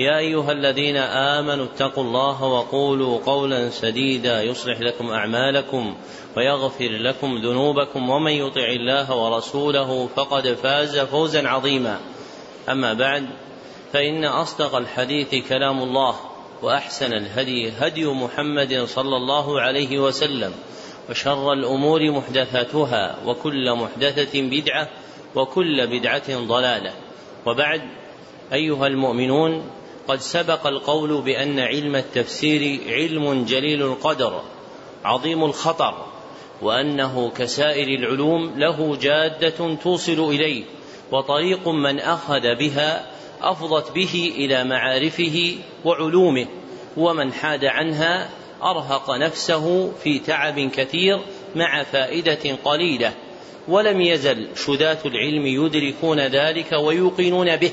يا أيها الذين آمنوا اتقوا الله وقولوا قولا سديدا يصلح لكم أعمالكم ويغفر لكم ذنوبكم ومن يطع الله ورسوله فقد فاز فوزا عظيما. أما بعد فإن أصدق الحديث كلام الله وأحسن الهدي هدي محمد صلى الله عليه وسلم وشر الأمور محدثاتها وكل محدثة بدعة وكل بدعة ضلالة. وبعد أيها المؤمنون قد سبق القول بأن علم التفسير علم جليل القدر عظيم الخطر وأنه كسائر العلوم له جادة توصل إليه وطريق من أخذ بها أفضت به إلى معارفه وعلومه ومن حاد عنها أرهق نفسه في تعب كثير مع فائدة قليلة ولم يزل شذاة العلم يدركون ذلك ويوقنون به.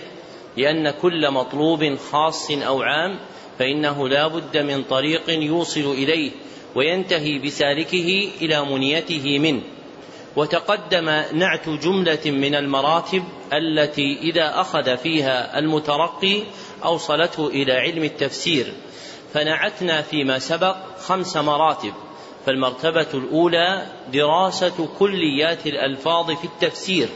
لأن كل مطلوب خاص أو عام فإنه لا بد من طريق يوصل إليه وينتهي بسالكه إلى منيته منه. وتقدم نعت جملة من المراتب التي إذا أخذ فيها المترقي أوصلته إلى علم التفسير. فنعتنا فيما سبق خمس مراتب فالمرتبة الأولى دراسة كليات الألفاظ في التفسير.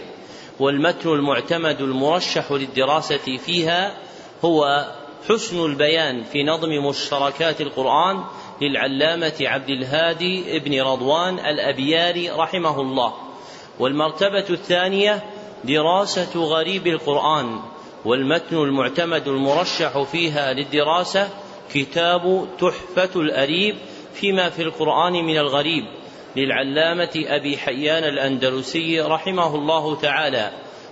والمتن المعتمد المرشح للدراسة فيها هو حسن البيان في نظم مشتركات القرآن للعلامة عبد الهادي ابن رضوان الأبياري رحمه الله. والمرتبة الثانية دراسة غريب القرآن والمتن المعتمد المرشح فيها للدراسة كتاب تحفة الأريب فيما في القرآن من الغريب. للعلامة أبي حيان الأندلسي رحمه الله تعالى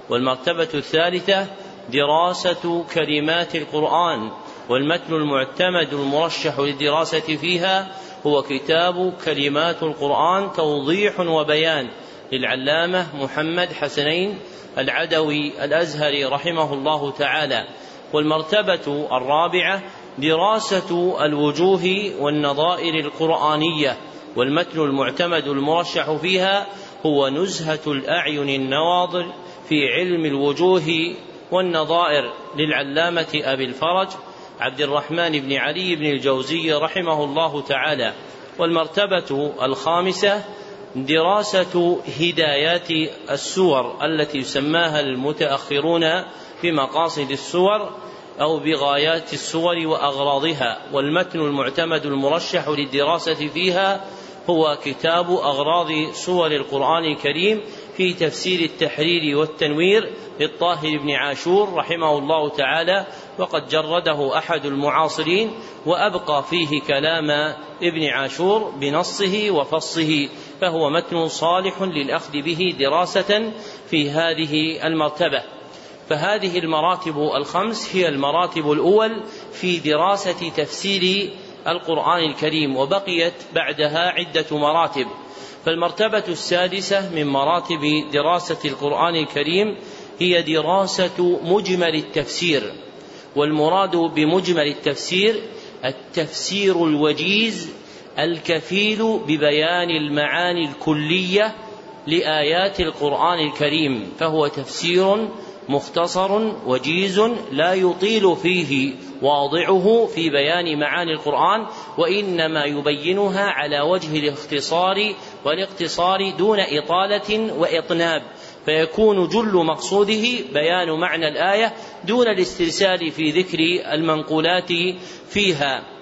والمرتبة الثالثة دراسة كلمات القرآن والمتن المعتمد المرشح للدراسة فيها هو كتاب كلمات القرآن توضيح وبيان للعلامة محمد حسنين العدوي الأزهري رحمه الله تعالى. والمرتبة الرابعة دراسة الوجوه والنظائر القرآنية والمتن المعتمد المرشح فيها هو نزهة الأعين النواظر في علم الوجوه والنظائر للعلامة أبي الفرج عبد الرحمن بن علي بن الجوزي رحمه الله تعالى والمرتبة الخامسة دراسة هدايات السور التي يسماها المتأخرون بمقاصد السور أو بغايات السور وأغراضها والمتن المعتمد المرشح للدراسة فيها هو كتاب أغراض سور القرآن الكريم في تفسير التحرير والتنوير للطاهر بن عاشور رحمه الله تعالى وقد جرده أحد المعاصرين وأبقى فيه كلام ابن عاشور بنصه وفصه فهو متن صالح للأخذ به دراسة في هذه المرتبة. فهذه المراتب الخمس هي المراتب الأول في دراسة تفسير القرآن الكريم وبقيت بعدها عدة مراتب. فالمرتبة السادسة من مراتب دراسة القرآن الكريم هي دراسة مجمل التفسير. والمراد بمجمل التفسير التفسير الوجيز الكفيل ببيان المعاني الكلية لآيات القرآن الكريم فهو تفسير مختصر وجيز لا يطيل فيه واضعه في بيان معاني القرآن وإنما يبينها على وجه الاختصار والاقتصار دون إطالة وإطناب. فيكون جل مقصوده بيان معنى الآية دون الاسترسال في ذكر المنقولات فيها.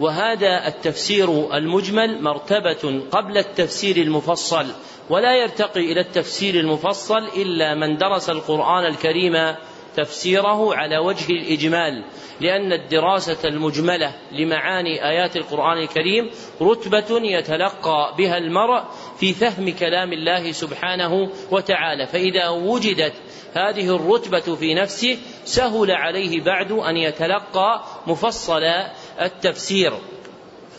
وهذا التفسير المجمل مرتبة قبل التفسير المفصل ولا يرتقي إلى التفسير المفصل إلا من درس القرآن الكريم تفسيره على وجه الإجمال لأن الدراسة المجملة لمعاني آيات القرآن الكريم رتبة يتلقى بها المرء في فهم كلام الله سبحانه وتعالى فإذا وجدت هذه الرتبة في نفسه سهل عليه بعد أن يتلقى مفصل التفسير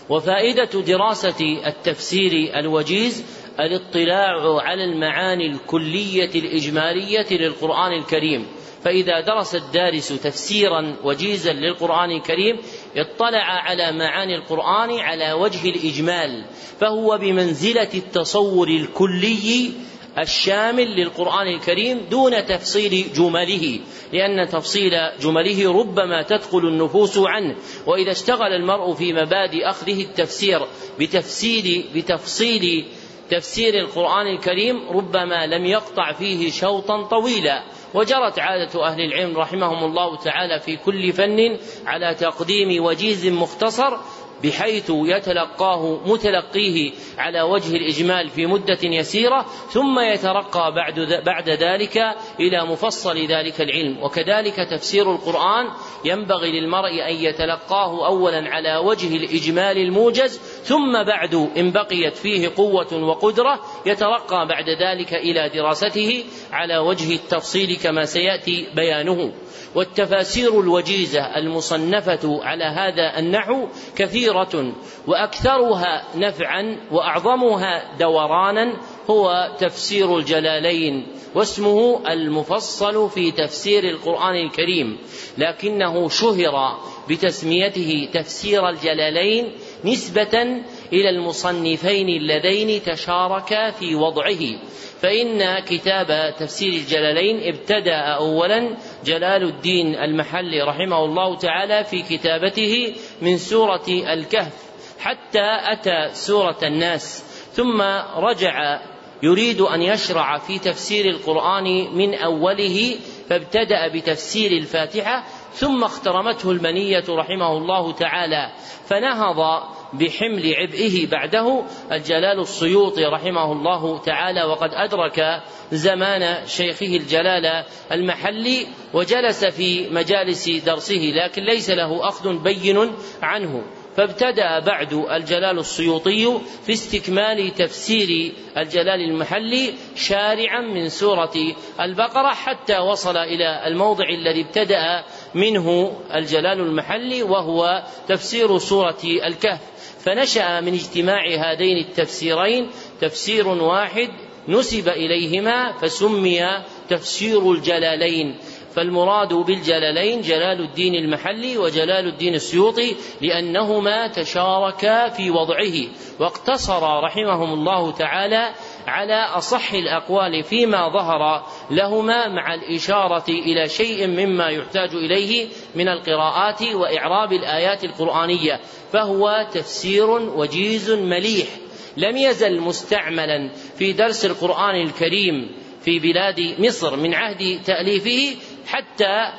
وفائدة دراسة التفسير الوجيز الاطلاع على المعاني الكلية الإجمالية للقرآن الكريم. فإذا درس الدارس تفسيرا وجيزا للقرآن الكريم اطلع على معاني القرآن على وجه الإجمال فهو بمنزلة التصور الكلي الشامل للقرآن الكريم دون تفصيل جمله لأن تفصيل جمله ربما تثقل النفوس عنه. وإذا اشتغل المرء في مبادئ أخذه التفسير بتفسير بتفصيل تفسير القرآن الكريم ربما لم يقطع فيه شوطا طويلا. وجرت عادة أهل العلم رحمهم الله تعالى في كل فن على تقديم وجيز مختصر بحيث يتلقاه متلقيه على وجه الإجمال في مدة يسيرة ثم يترقى بعد بعد ذلك إلى مفصل ذلك العلم. وكذلك تفسير القرآن ينبغي للمرء أن يتلقاه أولا على وجه الإجمال الموجز ثم بعد إن بقيت فيه قوة وقدرة يترقى بعد ذلك إلى دراسته على وجه التفصيل كما سيأتي بيانه. والتفاسير الوجيزة المصنفة على هذا النحو كثيرة وأكثرها نفعا وأعظمها دورانا هو تفسير الجلالين واسمه المفصل في تفسير القرآن الكريم لكنه شهر بتسميته تفسير الجلالين نسبة إلى المصنفين اللذين تشاركا في وضعه فإن كتاب تفسير الجلالين ابتدأ أولا جلال الدين المحلي رحمه الله تعالى في كتابته من سورة الكهف حتى أتى سورة الناس ثم رجع يريد أن يشرع في تفسير القرآن من أوله فابتدأ بتفسير الفاتحة ثم اخترمته المنية رحمه الله تعالى فنهض بحمل عبئه بعده الجلال السيوطي رحمه الله تعالى وقد أدرك زمان شيخه الجلال المحلي وجلس في مجالس درسه لكن ليس له أخذ بين عنه. فابتدأ بعد الجلال السيوطي في استكمال تفسير الجلال المحلي شارعا من سورة البقرة حتى وصل إلى الموضع الذي ابتدأ منه الجلال المحلي وهو تفسير سورة الكهف. فنشأ من اجتماع هذين التفسيرين تفسير واحد نسب إليهما فسمي تفسير الجلالين فالمراد بالجلالين جلال الدين المحلي وجلال الدين السيوطي لأنهما تشاركا في وضعه واقتصر رحمهم الله تعالى على أصح الأقوال فيما ظهر لهما مع الإشارة إلى شيء مما يحتاج إليه من القراءات وإعراب الآيات القرآنية فهو تفسير وجيز مليح. لم يزل مستعملا في درس القرآن الكريم في بلاد مصر من عهد تأليفه حتى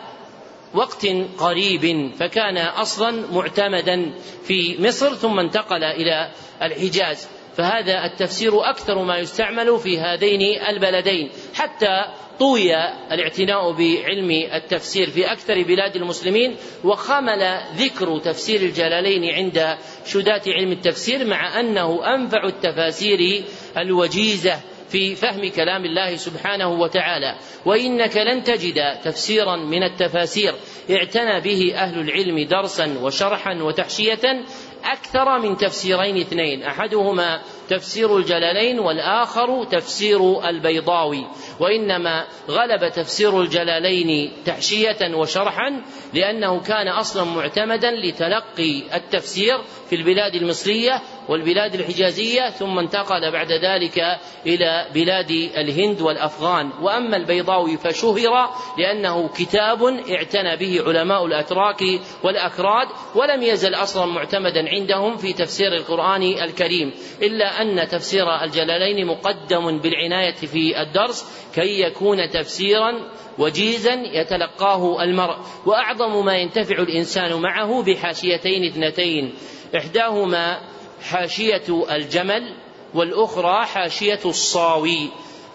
وقت قريب فكان أصلا معتمدا في مصر ثم انتقل إلى الحجاز. فهذا التفسير أكثر ما يستعمل في هذين البلدين. حتى طوي الاعتناء بعلم التفسير في أكثر بلاد المسلمين وخمل ذكر تفسير الجلالين عند شداة علم التفسير مع أنه أنفع التفاسير الوجيزة في فهم كلام الله سبحانه وتعالى. وإنك لن تجد تفسيرا من التفاسير. اعتنى به أهل العلم درسا وشرحا وتحشية أكثر من تفسيرين اثنين. أحدهما تفسير الجلالين والآخر تفسير البيضاوي. وإنما غلب تفسير الجلالين تحشية وشرحا لأنه كان أصلا معتمدا لتلقي التفسير في البلاد المصرية والبلاد الحجازية ثم انتقل بعد ذلك إلى بلاد الهند والأفغان. وأما البيضاوي فشهر لأنه كتاب اعتنى به علماء الأتراك والأكراد ولم يزل أصلا معتمدا عندهم في تفسير القرآن الكريم إلا أن تفسير الجلالين مقدم بالعناية في الدرس كي يكون تفسيرا وجيزا يتلقاه المرء. وأعظم ما ينتفع الإنسان معه بحاشيتين اثنتين إحداهما حاشية الجمل والأخرى حاشية الصاوي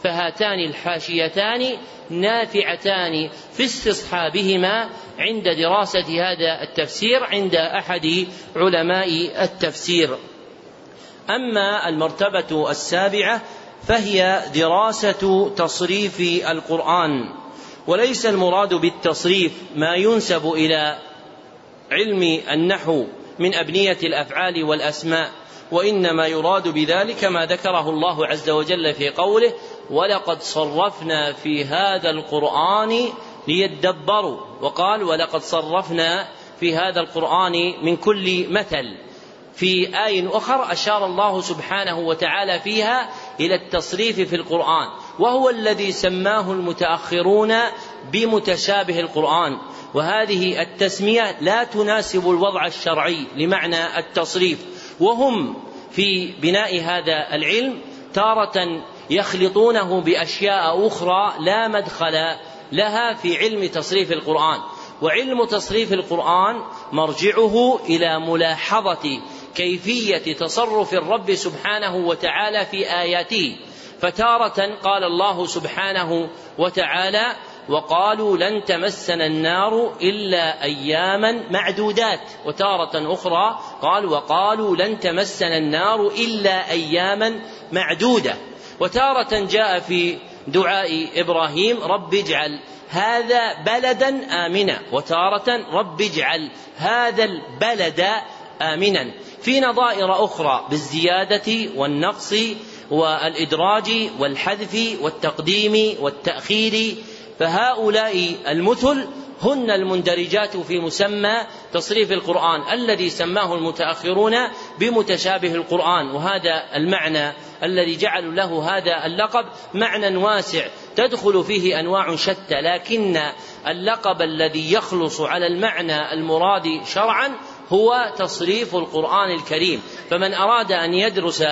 فهاتان الحاشيتان نافعتان في استصحابهما عند دراسة هذا التفسير عند أحد علماء التفسير. أما المرتبة السابعة فهي دراسة تصريف القرآن وليس المراد بالتصريف ما ينسب إلى علم النحو من أبنية الأفعال والأسماء وإنما يراد بذلك ما ذكره الله عز وجل في قوله ولقد صرفنا في هذا القرآن ليدبروا وقال ولقد صرفنا في هذا القرآن من كل مثل في آي أخر أشار الله سبحانه وتعالى فيها إلى التصريف في القرآن وهو الذي سماه المتأخرون بمتشابه القرآن وهذه التسمية لا تناسب الوضع الشرعي لمعنى التصريف. وهم في بناء هذا العلم تارة يخلطونه بأشياء أخرى لا مدخل لها في علم تصريف القرآن. وعلم تصريف القرآن مرجعه إلى ملاحظة كيفية تصرف الرب سبحانه وتعالى في آياته. فتارة قال الله سبحانه وتعالى وقالوا لن تمسنا النار إلا أياما معدودات. وتارة أخرى قال وقالوا لن تمسنا النار إلا أياما معدودة. وتارة جاء في دعاء إبراهيم رب اجعل هذا بلدا آمنا. وتارة رب اجعل هذا البلد آمنا. في نظائر أخرى بالزيادة والنقص والإدراج والحذف والتقديم والتأخير فهؤلاء المثل هن المندرجات في مسمى تصريف القرآن الذي سماه المتأخرون بمتشابه القرآن وهذا المعنى الذي جعلوا له هذا اللقب معنى واسع. تدخل فيه أنواع شتى لكن اللقب الذي يخلص على المعنى المراد شرعا هو تصريف القرآن الكريم. فمن أراد أن يدرس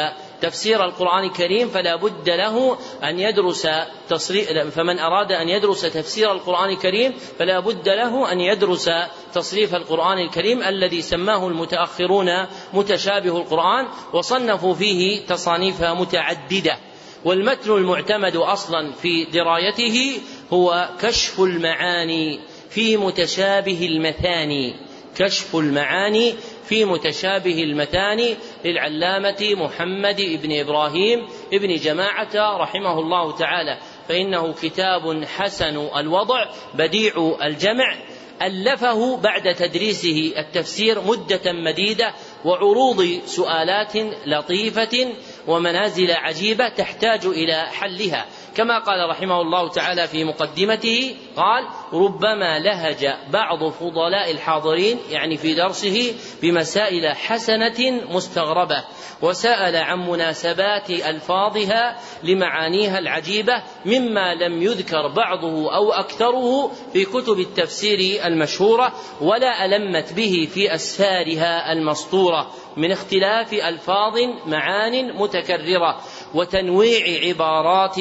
تفسير القرآن الكريم فلا بد له أن يدرس تصريف فمن أراد أن يدرس تفسير القرآن الكريم فلا بد له أن يدرس تصريف القرآن الكريم الذي سماه المتأخرون متشابه القرآن وصنفوا فيه تصانيف متعددة. والمتن المعتمد أصلا في درايته هو كشف المعاني في متشابه المثاني. كشف المعاني في متشابه المتاني للعلامة محمد بن إبراهيم ابن جماعة رحمه الله تعالى فإنه كتاب حسن الوضع بديع الجمع ألفه بعد تدريسه التفسير مدة مديدة وعروض سؤالات لطيفة ومنازل عجيبة تحتاج إلى حلها. كما قال رحمه الله تعالى في مقدمته قال ربما لهج بعض فضلاء الحاضرين يعني في درسه بمسائل حسنة مستغربة وسأل عن مناسبات ألفاظها لمعانيها العجيبة مما لم يذكر بعضه أو أكثره في كتب التفسير المشهورة ولا ألمت به في أسفارها المسطورة من اختلاف ألفاظ معان متكررة وتنويع عبارات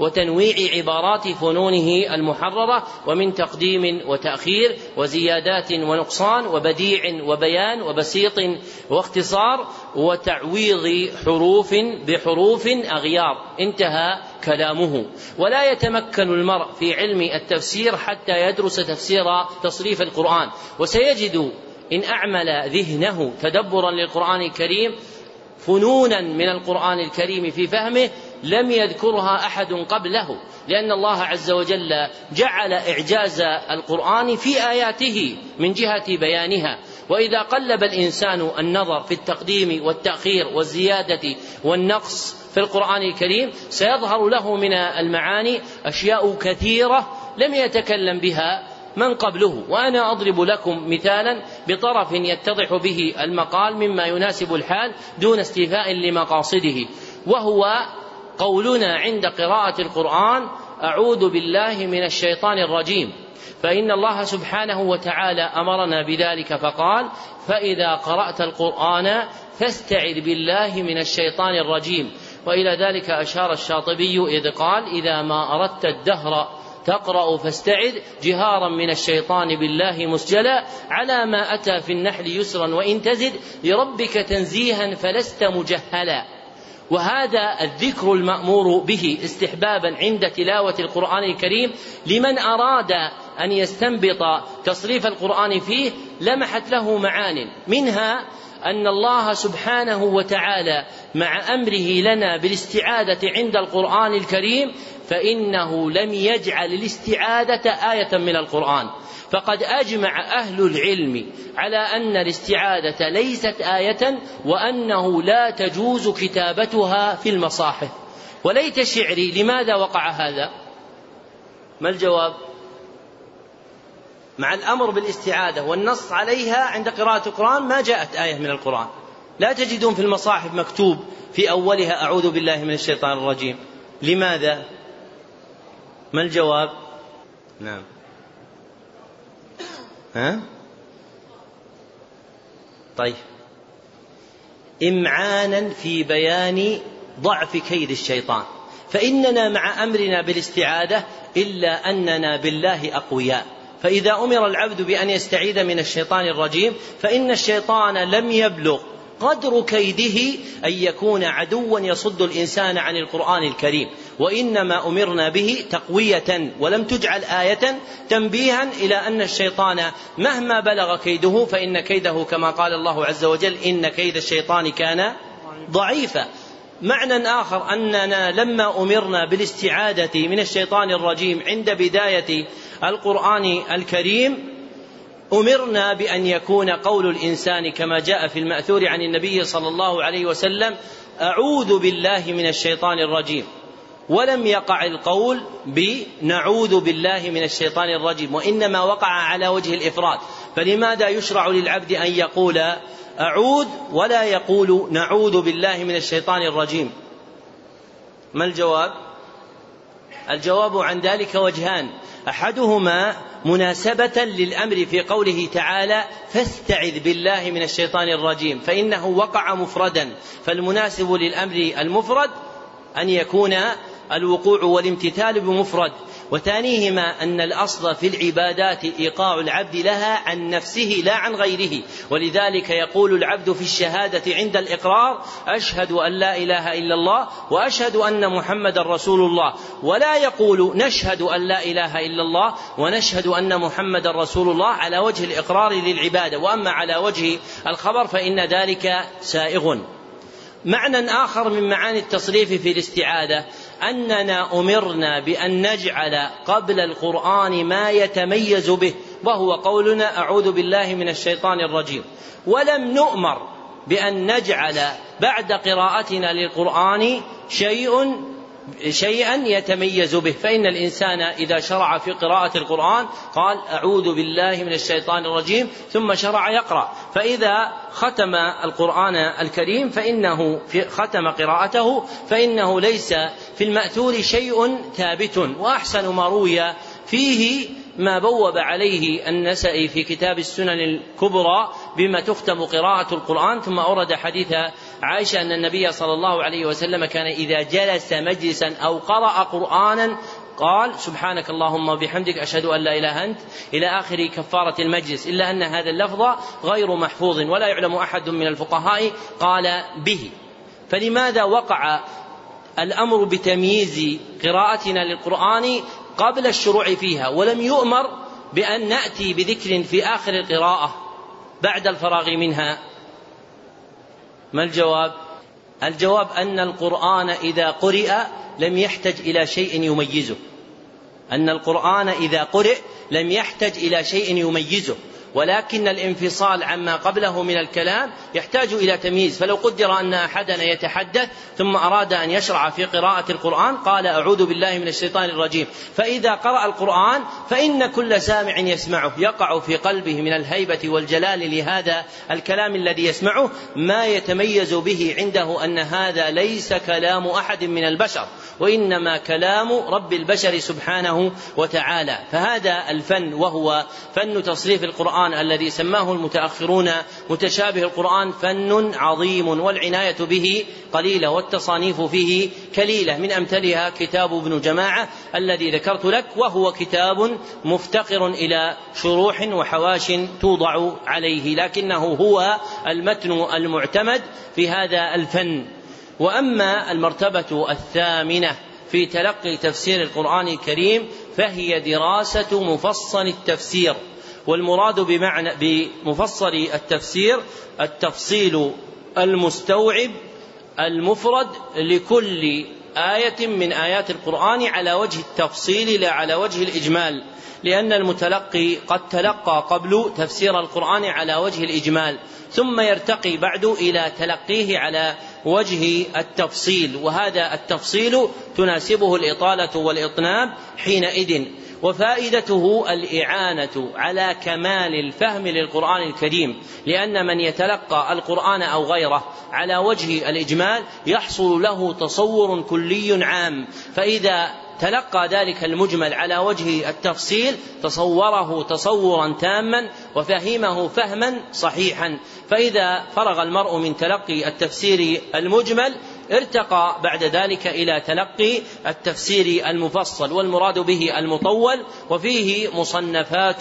وتنويع عبارات فنونه المحررة ومن تقديم وتأخير وزيادات ونقصان وبديع وبيان وبسيط واختصار وتعويض حروف بحروف أغيار. انتهى كلامه. ولا يتمكن المرء في علم التفسير حتى يدرس تفسير تصريف القرآن. وسيجد إن أعمل ذهنه تدبرا للقرآن الكريم فنونا من القرآن الكريم في فهمه لم يذكرها أحد قبله لأن الله عز وجل جعل إعجاز القرآن في آياته من جهة بيانها. وإذا قلب الإنسان النظر في التقديم والتأخير والزيادة والنقص في القرآن الكريم سيظهر له من المعاني أشياء كثيرة لم يتكلم بها من قبله. وأنا أضرب لكم مثالا بطرف يتضح به المقال مما يناسب الحال دون استيفاء لمقاصده وهو قولنا عند قراءة القرآن أعوذ بالله من الشيطان الرجيم. فإن الله سبحانه وتعالى أمرنا بذلك فقال فإذا قرأت القرآن فاستعذ بالله من الشيطان الرجيم. وإلى ذلك أشار الشاطبي إذ قال إذا ما أردت الدهر تقرأ فاستعذ جهارا من الشيطان بالله مسجلا على ما أتى في النحل يسرا وإن تزد لربك تنزيها فلست مجهلا. وهذا الذكر المأمور به استحبابا عند تلاوة القرآن الكريم لمن أراد أن يستنبط تصريف القرآن فيه لمحت له معان منها أن الله سبحانه وتعالى مع أمره لنا بالاستعاذة عند القرآن الكريم فإنه لم يجعل الاستعاذة آية من القرآن. فقد أجمع أهل العلم على أن الاستعاذة ليست آية وأنه لا تجوز كتابتها في المصاحف. وليت شعري لماذا وقع هذا؟ ما الجواب؟ مع الأمر بالاستعاذة والنص عليها عند قراءة القرآن ما جاءت آية من القرآن. لا تجدون في المصاحف مكتوب في أولها أعوذ بالله من الشيطان الرجيم. لماذا؟ ما الجواب؟ نعم. ها؟ طيب. إمعانا في بيان ضعف كيد الشيطان. فإننا مع أمرنا بالاستعاذة إلا أننا بالله أقوياء. فإذا أمر العبد بأن يستعيذ من الشيطان الرجيم فإن الشيطان لم يبلغ قدر كيده أن يكون عدوا يصد الإنسان عن القرآن الكريم. وإنما أمرنا به تقوية ولم تجعل آية تنبيها إلى أن الشيطان مهما بلغ كيده فإن كيده كما قال الله عز وجل إن كيد الشيطان كان ضعيفا. معنى آخر أننا لما أمرنا بالاستعادة من الشيطان الرجيم عند بداية القرآن الكريم أمرنا بأن يكون قول الإنسان كما جاء في المأثور عن النبي صلى الله عليه وسلم أعوذ بالله من الشيطان الرجيم. ولم يقع القول بنعوذ بالله من الشيطان الرجيم وإنما وقع على وجه الإفراد. فلماذا يشرع للعبد أن يقول أعوذ ولا يقول نعوذ بالله من الشيطان الرجيم؟ ما الجواب؟ الجواب عن ذلك وجهان. أحدهما مناسبة للأمر في قوله تعالى فاستعذ بالله من الشيطان الرجيم فإنه وقع مفردا. فالمناسب للأمر المفرد أن يكون الوقوع والامتثال بمفرد. وثانيهما أن الأصل في العبادات إيقاع العبد لها عن نفسه لا عن غيره. ولذلك يقول العبد في الشهادة عند الإقرار أشهد أن لا إله إلا الله وأشهد أن محمد رسول الله. ولا يقول نشهد أن لا إله إلا الله ونشهد أن محمد رسول الله على وجه الإقرار للعبادة. وأما على وجه الخبر فإن ذلك سائغ. معنى آخر من معاني التصريف في الاستعاذة أننا أمرنا بأن نجعل قبل القرآن ما يتميز به وهو قولنا أعوذ بالله من الشيطان الرجيم. ولم نؤمر بأن نجعل بعد قراءتنا للقرآن شيء شيئا يتميز به. فإن الإنسان إذا شرع في قراءة القرآن قال أعوذ بالله من الشيطان الرجيم ثم شرع يقرأ. فإذا ختم القرآن الكريم فإنه في ختم قراءته فإنه ليس في المأثور شيء ثابت. وأحسن ما روي فيه ما بوب عليه النسائي في كتاب السنن الكبرى بما تختم قراءة القرآن. ثم أورد حديث عائشة أن النبي صلى الله عليه وسلم كان إذا جلس مجلسا أو قرأ قرآنا قال سبحانك اللهم وبحمدك أشهد أن لا إله أنت. إلى آخر كفارة المجلس. إلا أن هذا اللفظ غير محفوظ ولا يعلم أحد من الفقهاء قال به. فلماذا وقع الأمر بتمييز قراءتنا للقرآن قبل الشروع فيها؟ ولم يؤمر بأن نأتي بذكر في آخر القراءة بعد الفراغ منها. ما الجواب؟ الجواب أن القرآن إذا قرئ لم يحتج إلى شيء يميزه. أن القرآن إذا قرئ لم يحتج إلى شيء يميزه. ولكن الانفصال عما قبله من الكلام يحتاج إلى تمييز. فلو قدر أن أحدنا يتحدث ثم أراد أن يشرع في قراءة القرآن قال أعوذ بالله من الشيطان الرجيم. فإذا قرأ القرآن فإن كل سامع يسمعه يقع في قلبه من الهيبة والجلال لهذا الكلام الذي يسمعه. ما يتميز به عنده أن هذا ليس كلام أحد من البشر وإنما كلام رب البشر سبحانه وتعالى. فهذا الفن وهو فن تصريف القرآن القرآن الذي سماه المتأخرون متشابه القرآن فن عظيم والعناية به قليلة والتصانيف فيه كليلة. من أمثلها كتاب ابن جماعة الذي ذكرت لك وهو كتاب مفتقر إلى شروح وحواش توضع عليه لكنه هو المتن المعتمد في هذا الفن. وأما المرتبة الثامنة في تلقي تفسير القرآن الكريم فهي دراسة مفصل التفسير. والمراد بمعنى بمفصل التفسير التفصيل المستوعب المفرد لكل آية من آيات القرآن على وجه التفصيل لا على وجه الإجمال لأن المتلقي قد تلقى قبل تفسير القرآن على وجه الإجمال ثم يرتقي بعد إلى تلقيه على وجه التفصيل وهذا التفصيل تناسبه الإطالة والإطناب حينئذ. وفائدته الإعانة على كمال الفهم للقرآن الكريم لأن من يتلقى القرآن أو غيره على وجه الإجمال يحصل له تصور كلي عام. فإذا تلقى ذلك المجمل على وجه التفصيل تصوره تصورا تاما وفهمه فهما صحيحا. فإذا فرغ المرء من تلقي التفسير المجمل ارتقى بعد ذلك إلى تلقي التفسير المفصل والمراد به المطول وفيه مصنفات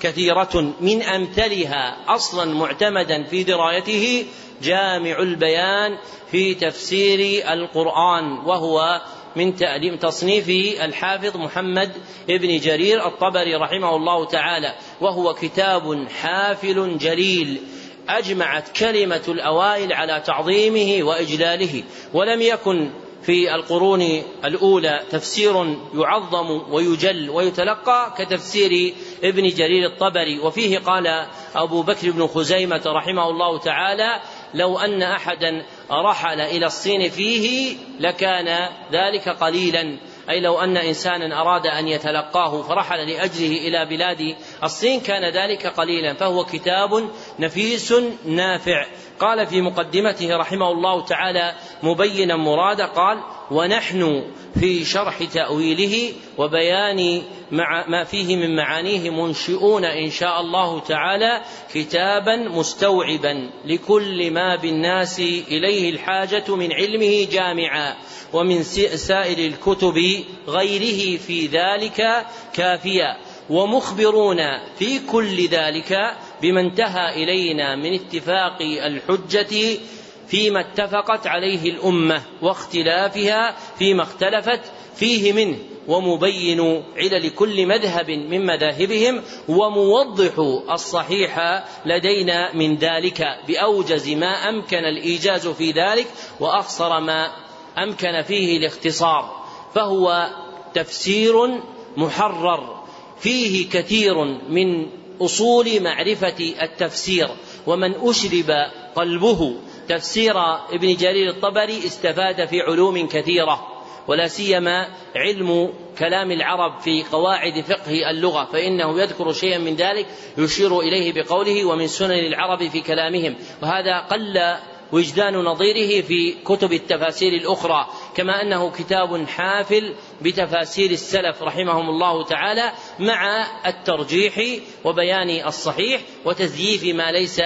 كثيرة من أمثلها أصلا معتمدا في درايته جامع البيان في تفسير القرآن وهو من تأليم تصنيف الحافظ محمد ابن جرير الطبري رحمه الله تعالى وهو كتاب حافل جليل أجمعت كلمة الأوائل على تعظيمه وإجلاله ولم يكن في القرون الأولى تفسير يعظم ويجل ويتلقى كتفسير ابن جرير الطبري وفيه قال أبو بكر بن خزيمة رحمه الله تعالى لو أن أحدا رحل إلى الصين فيه لكان ذلك قليلا. أي لو أن إنسانا أراد أن يتلقاه فرحل لأجله إلى بلاد الصين كان ذلك قليلا. فهو كتاب نفيس نافع. قال في مقدمته رحمه الله تعالى مبينا مراده قال ونحن في شرح تأويله وبيان مع ما فيه من معانيه منشئون إن شاء الله تعالى كتابا مستوعبا لكل ما بالناس إليه الحاجة من علمه جامعا ومن سائر الكتب غيره في ذلك كافيا ومخبرون في كل ذلك بما انتهى إلينا من اتفاق الحجة فيما اتفقت عليه الأمة واختلافها فيما اختلفت فيه منه ومبين علل كل مذهب من مذاهبهم وموضح الصحيح لدينا من ذلك بأوجز ما أمكن الإيجاز في ذلك وأقصر ما أمكن فيه الاختصار فهو تفسير محرر فيه كثير من أصول معرفة التفسير ومن أشرب قلبه. تفسير ابن جرير الطبري استفاد في علوم كثيرة ولا سيما علم كلام العرب في قواعد فقه اللغة فإنه يذكر شيئا من ذلك يشير إليه بقوله ومن سنن العرب في كلامهم وهذا قل وجدان نظيره في كتب التفاسير الأخرى كما أنه كتاب حافل بتفاسير السلف رحمهم الله تعالى مع الترجيح وبيان الصحيح وتزييف ما ليس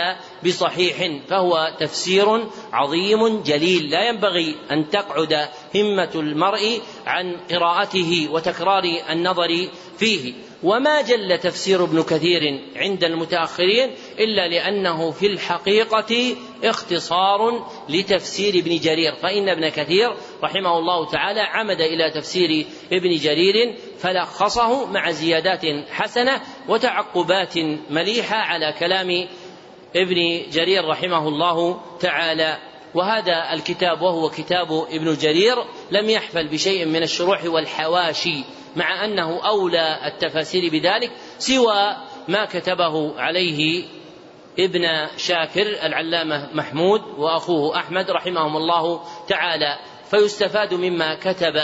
بصحيح فهو تفسير عظيم جليل. لا ينبغي أن تقعد همة المرء عن قراءته وتكرار النظر فيه. وما جل تفسير ابن كثير عند المتأخرين إلا لأنه في الحقيقة اختصار لتفسير ابن جرير. فإن ابن كثير رحمه الله تعالى عمد إلى تفسير ابن جرير فلخصه مع زيادات حسنة وتعقبات مليحة على كلام ابن جرير رحمه الله تعالى. وهذا الكتاب وهو كتاب ابن جرير لم يحفل بشيء من الشروح والحواشي مع أنه أولى التفاسير بذلك سوى ما كتبه عليه ابن شاكر العلامة محمود وأخوه أحمد رحمهم الله تعالى فيستفاد مما كتب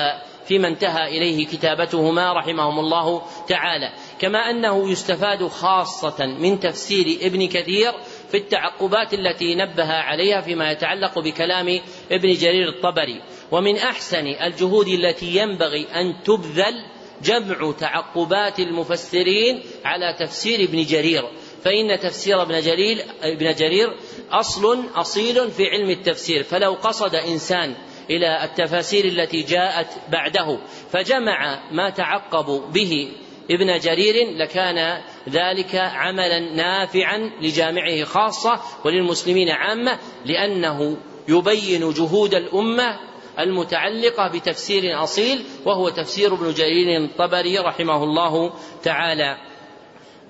فيما انتهى إليه كتابتهما رحمهم الله تعالى. كما أنه يستفاد خاصة من تفسير ابن كثير في التعقبات التي نبه عليها فيما يتعلق بكلام ابن جرير الطبري. ومن أحسن الجهود التي ينبغي أن تبذل جمع تعقبات المفسرين على تفسير ابن جرير. فإن تفسير ابن جرير ابن جرير أصل أصيل في علم التفسير فلو قصد إنسان إلى التفاسير التي جاءت بعده فجمع ما تعقب به ابن جرير لكان ذلك عملا نافعا لجامعه خاصة وللمسلمين عامة لأنه يبين جهود الأمة المتعلقة بتفسير أصيل وهو تفسير ابن جرير الطبري رحمه الله تعالى.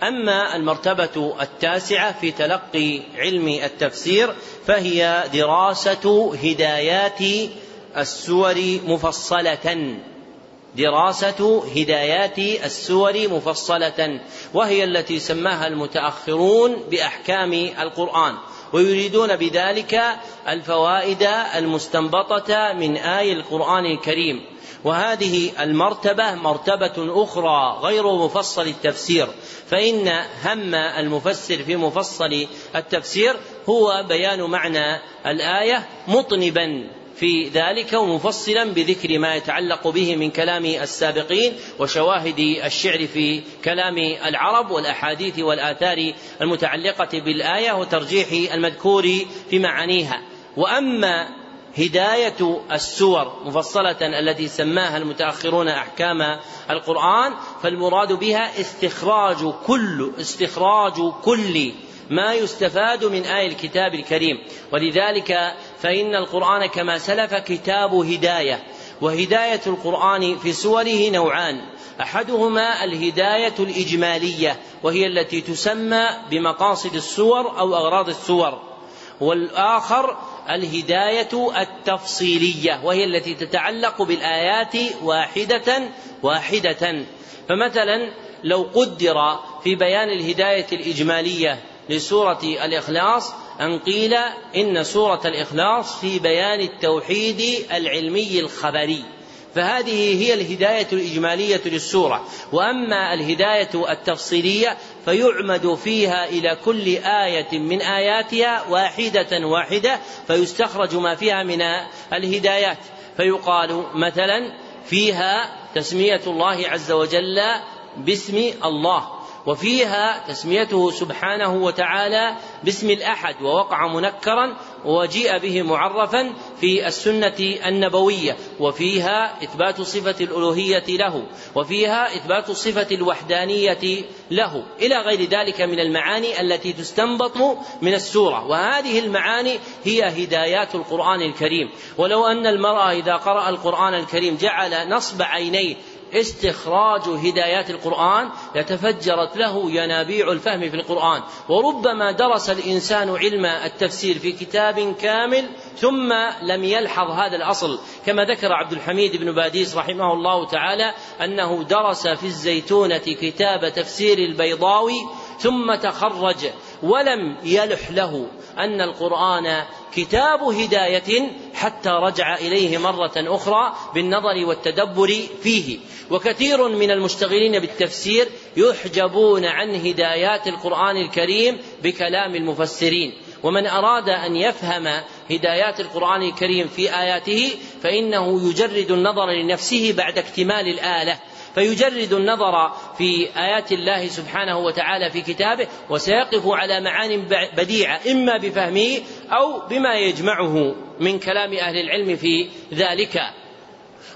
أما المرتبة التاسعة في تلقي علم التفسير فهي دراسة هدايات السور مفصلة. دراسة هدايات السور مفصلة وهي التي سماها المتأخرون بأحكام القرآن ويريدون بذلك الفوائد المستنبطة من آي القرآن الكريم. وهذه المرتبة مرتبة أخرى غير مفصل التفسير فإن هم المفسر في مفصل التفسير هو بيان معنى الآية مطنبا في ذلك ومفصلا بذكر ما يتعلق به من كلام السابقين وشواهد الشعر في كلام العرب والأحاديث والآثار المتعلقة بالآية وترجيح المذكور في معانيها. وأما هداية السور مفصلة التي سماها المتأخرون أحكام القرآن فالمراد بها استخراج كل استخراج كل ما يستفاد من آي الكتاب الكريم. ولذلك فإن القرآن كما سلف كتاب هداية وهداية القرآن في سوره نوعان. أحدهما الهداية الإجمالية وهي التي تسمى بمقاصد السور أو أغراض السور. والآخر الهداية التفصيلية وهي التي تتعلق بالآيات واحدة واحدة. فمثلا لو قدر في بيان الهداية الإجمالية لسورة الإخلاص أن قيل إن سورة الإخلاص في بيان التوحيد العلمي الخبري. فهذه هي الهداية الإجمالية للسورة. وأما الهداية التفصيلية فيعمد فيها إلى كل آية من آياتها واحدة واحدة فيستخرج ما فيها من الهدايات. فيقال مثلا فيها تسمية الله عز وجل باسم الله وفيها تسميته سبحانه وتعالى باسم الأحد ووقع منكرا وجيء به معرفا في السنة النبوية وفيها إثبات صفة الألوهية له وفيها إثبات صفة الوحدانية له. إلى غير ذلك من المعاني التي تستنبط من السورة. وهذه المعاني هي هدايات القرآن الكريم. ولو أن المرأة إذا قرأ القرآن الكريم جعل نصب عينيه استخراج هدايات القرآن لتفجرت له ينابيع الفهم في القرآن. وربما درس الإنسان علم التفسير في كتاب كامل ثم لم يلحظ هذا الأصل. كما ذكر عبد الحميد بن باديس رحمه الله تعالى أنه درس في الزيتونة كتاب تفسير البيضاوي ثم تخرج ولم يلح له أن القرآن كتاب هداية حتى رجع إليه مرة أخرى بالنظر والتدبر فيه. وكثير من المشتغلين بالتفسير يحجبون عن هدايات القرآن الكريم بكلام المفسرين. ومن أراد أن يفهم هدايات القرآن الكريم في آياته فإنه يجرد النظر لنفسه بعد اكتمال الآلة. فيجرد النظر في آيات الله سبحانه وتعالى في كتابه وسيقف على معان بديعة إما بفهمه أو بما يجمعه من كلام أهل العلم في ذلك.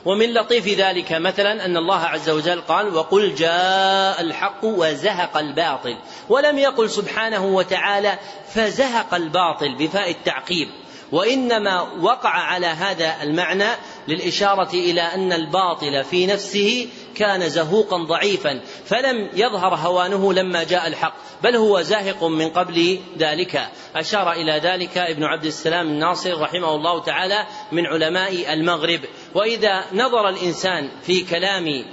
ومن لطيف ذلك مثلا أن الله عز وجل قال وقل جاء الحق وزهق الباطل ولم يقل سبحانه وتعالى فزهق الباطل بفاء التعقيب وإنما وقع على هذا المعنى للإشارة إلى أن الباطل في نفسه كان زهوقا ضعيفا فلم يظهر هوانه لما جاء الحق بل هو زاهق من قبل ذلك أشار إلى ذلك ابن عبد السلام الناصر رحمه الله تعالى من علماء المغرب وإذا نظر الإنسان في كلام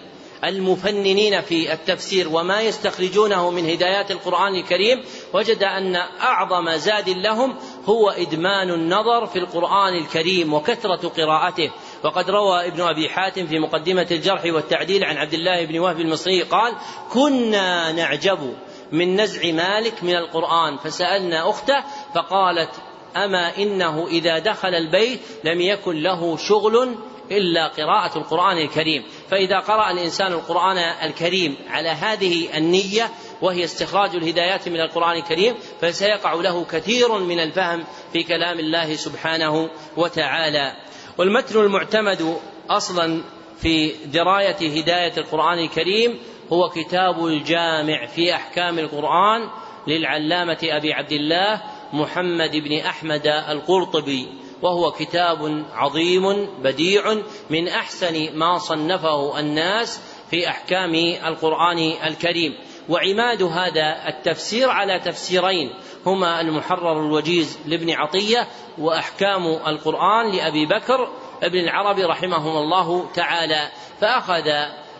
المفننين في التفسير وما يستخرجونه من هدايات القرآن الكريم وجد أن أعظم زاد لهم هو إدمان النظر في القرآن الكريم وكثرة قراءته. وقد روى ابن أبي حاتم في مقدمة الجرح والتعديل عن عبد الله بن وهب المصري قال كنا نعجب من نزع مالك من القرآن. فسألنا أخته فقالت أما إنه إذا دخل البيت لم يكن له شغل إلا قراءة القرآن الكريم. فإذا قرأ الإنسان القرآن الكريم على هذه النية وهي استخراج الهدايات من القرآن الكريم فسيقع له كثير من الفهم في كلام الله سبحانه وتعالى. والمتن المعتمد أصلا في دراية هداية القرآن الكريم هو كتاب الجامع في أحكام القرآن للعلامة أبي عبد الله محمد بن أحمد القرطبي. وهو كتاب عظيم بديع من أحسن ما صنفه الناس في أحكام القرآن الكريم. وعماد هذا التفسير على تفسيرين هما المحرر الوجيز لابن عطية وأحكام القرآن لأبي بكر ابن العربي رحمهم الله تعالى. فأخذ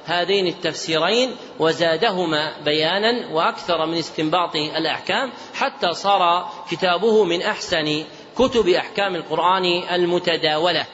هذين التفسيرين وزادهما بيانا وأكثر من استنباط الأحكام حتى صار كتابه من أحسن كتب أحكام القرآن المتداولة.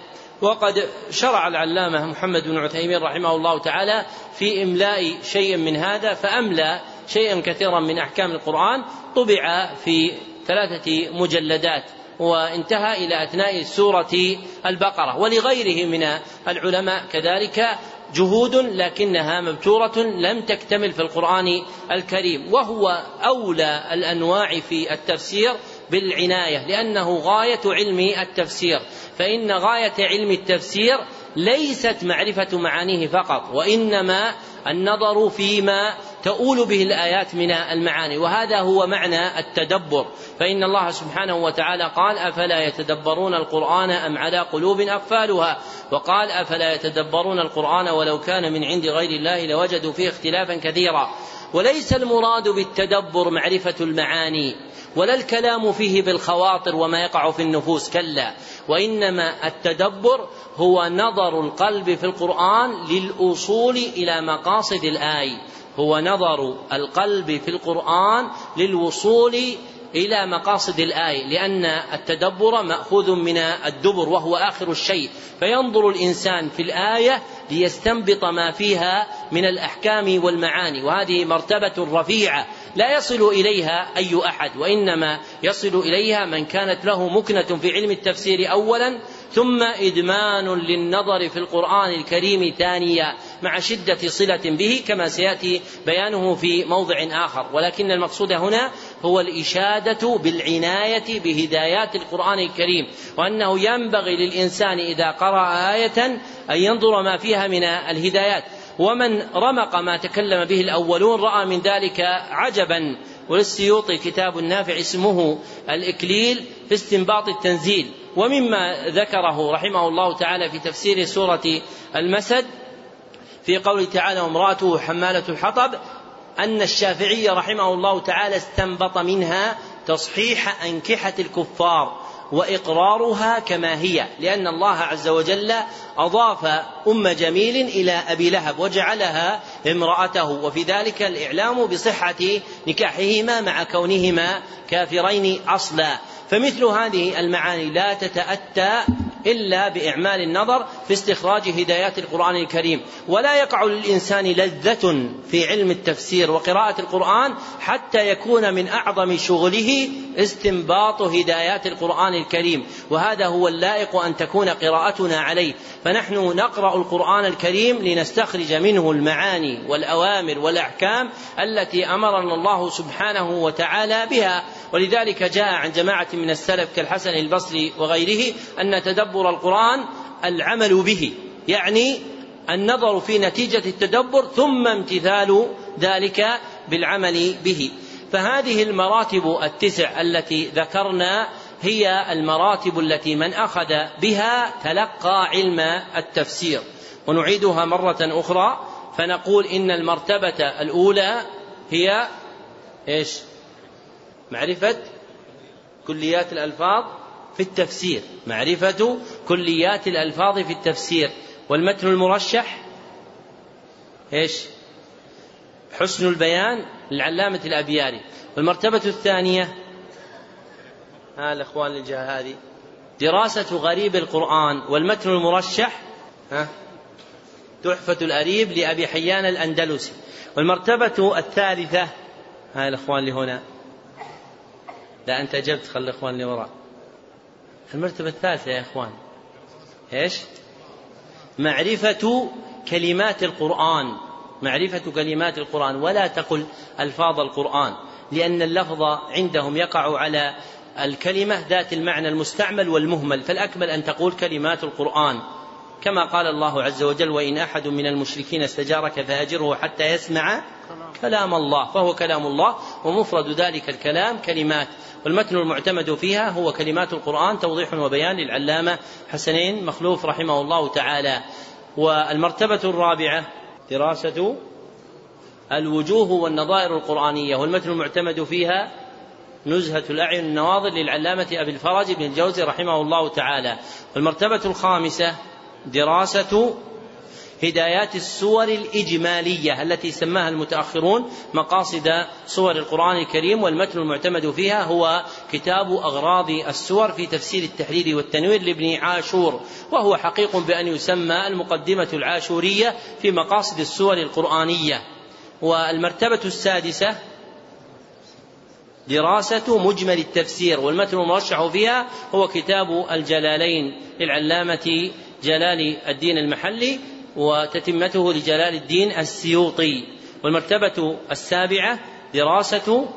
وقد شرع العلامة محمد بن عثيمين رحمه الله تعالى في إملاء شيء من هذا فأملى شيئا كثيرا من أحكام القرآن طبع في ثلاثة مجلدات وانتهى إلى أثناء سورة البقرة. ولغيره من العلماء كذلك جهود لكنها مبتورة لم تكتمل في القرآن الكريم. وهو أولى الأنواع في التفسير بالعناية لأنه غاية علم التفسير. فإن غاية علم التفسير ليست معرفة معانيه فقط وإنما النظر فيما تؤول به الآيات من المعاني. وهذا هو معنى التدبر. فإن الله سبحانه وتعالى قال أفلا يتدبرون القرآن أم على قلوب أقفالها؟ وقال أفلا يتدبرون القرآن ولو كان من عند غير الله لوجدوا فيه اختلافا كثيرا. وليس المراد بالتدبر معرفة المعاني ولا الكلام فيه بالخواطر وما يقع في النفوس كلا. وإنما التدبر هو نظر القلب في القرآن للوصول إلى مقاصد الآية هو نظر القلب في القرآن للوصول إلى مقاصد الآية لأن التدبر مأخوذ من الدبر وهو آخر الشيء. فينظر الإنسان في الآية ليستنبط ما فيها من الأحكام والمعاني. وهذه مرتبة رفيعة. لا يصل إليها أي أحد وإنما يصل إليها من كانت له مكنة في علم التفسير أولا ثم إدمان للنظر في القرآن الكريم ثانيا. مع شدة صلة به كما سيأتي بيانه في موضع آخر. ولكن المقصود هنا هو الإشادة بالعناية بهدايات القرآن الكريم وأنه ينبغي للإنسان إذا قرأ آية أن ينظر ما فيها من الهدايات. ومن رمق ما تكلم به الأولون رأى من ذلك عجبا. وللسيوطي كتاب نافع اسمه الإكليل في استنباط التنزيل. ومما ذكره رحمه الله تعالى في تفسير سورة المسد في قوله تعالى وامرأته حمالة الحطب أن الشافعي رحمه الله تعالى استنبط منها تصحيح أنكحة الكفار وإقرارها كما هي لأن الله عز وجل أضاف أم جميل إلى أبي لهب وجعلها امرأته وفي ذلك الإعلام بصحة نكاحهما مع كونهما كافرين أصلا. فمثل هذه المعاني لا تتأتى إلا بإعمال النظر في استخراج هدايات القرآن الكريم. ولا يقع للإنسان لذة في علم التفسير وقراءة القرآن حتى يكون من أعظم شغله استنباط هدايات القرآن الكريم. وهذا هو اللائق أن تكون قراءتنا عليه. فنحن نقرأ القرآن الكريم لنستخرج منه المعاني والأوامر والأحكام التي أمرنا الله سبحانه وتعالى بها. ولذلك جاء عن جماعة من السلف كالحسن البصري وغيره أن تدبر القرآن العمل به يعني النظر في نتيجة التدبر ثم امتثال ذلك بالعمل به. فهذه المراتب التسع التي ذكرنا هي المراتب التي من أخذ بها تلقى علم التفسير. ونعيدها مرة أخرى فنقول إن المرتبة الأولى هي إيش؟ معرفة كليات الألفاظ في التفسير معرفة كليات الألفاظ في التفسير. والمتن المرشح؟ إيش؟ حسن البيان للعلامة الأبياري. والمرتبة الثانية؟ ها الإخوان الجهة هذه. دراسة غريب القرآن والمتن المرشح؟ ها؟ تحفة الأريب لأبي حيان الأندلسي. والمرتبة الثالثة؟ ها الإخوان اللي هنا. لا أنت أجبت خلي الإخوان اللي وراء. المرتبة الثالثة يا إخوان. إيش؟ معرفة كلمات القرآن. معرفة كلمات القرآن. ولا تقل ألفاظ القرآن لأن اللفظ عندهم يقع على الكلمة ذات المعنى المستعمل والمهمل. فالأكمل أن تقول كلمات القرآن. كما قال الله عز وجل وإن أحد من المشركين استجارك فأجره حتى يسمع كلام الله فهو كلام الله ومفرد ذلك الكلام كلمات والمتن المعتمد فيها هو كلمات القرآن توضيح وبيان للعلامة حسنين مخلوف رحمه الله تعالى. والمرتبة الرابعة دراسة الوجوه والنظائر القرآنية والمتن المعتمد فيها نزهة الأعين النواظر للعلامة أبي الفرج بن الجوزي رحمه الله تعالى. والمرتبة الخامسة دراسة هدايات السور الإجمالية التي سماها المتأخرون مقاصد سور القرآن الكريم والمتن المعتمد فيها هو كتاب أغراض السور في تفسير التحرير والتنوير لابن عاشور وهو حقيق بأن يسمى المقدمة العاشورية في مقاصد السور القرآنية. والمرتبة السادسة دراسة مجمل التفسير والمتن المرشح فيها هو كتاب الجلالين للعلامة جلال الدين المحلي وتتمته لجلال الدين السيوطي والمرتبة السابعة دراسة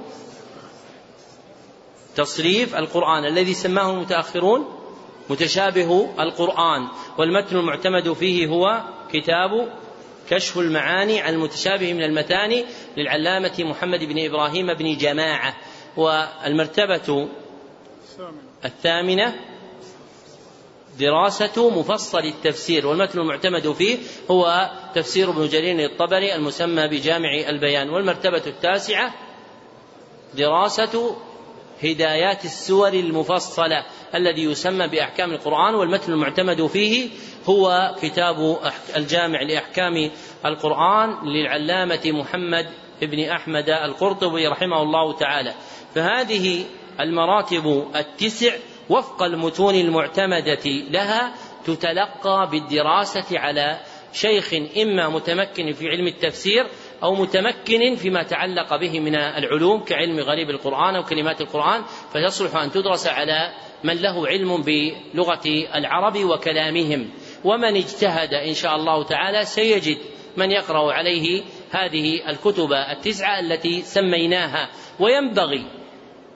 تصريف القرآن الذي سماه المتأخرون متشابه القرآن والمتن المعتمد فيه هو كتاب كشف المعاني عن المتشابه من المتاني للعلامة محمد بن إبراهيم بن جماعة والمرتبة الثامنة دراسة مفصل التفسير والمتن المعتمد فيه هو تفسير ابن جرير الطبري المسمى بجامع البيان والمرتبة التاسعة دراسة هدايات السور المفصلة الذي يسمى بأحكام القرآن والمتن المعتمد فيه هو كتاب الجامع لأحكام القرآن للعلامة محمد بن أحمد القرطبي رحمه الله تعالى. فهذه المراتب التسع وفق المتون المعتمدة لها تتلقى بالدراسة على شيخ إما متمكن في علم التفسير أو متمكن فيما تعلق به من العلوم كعلم غريب القرآن أو كلمات القرآن فتصلح أن تدرس على من له علم بلغة العرب وكلامهم. ومن اجتهد إن شاء الله تعالى سيجد من يقرأ عليه هذه الكتب التسعة التي سميناها. وينبغي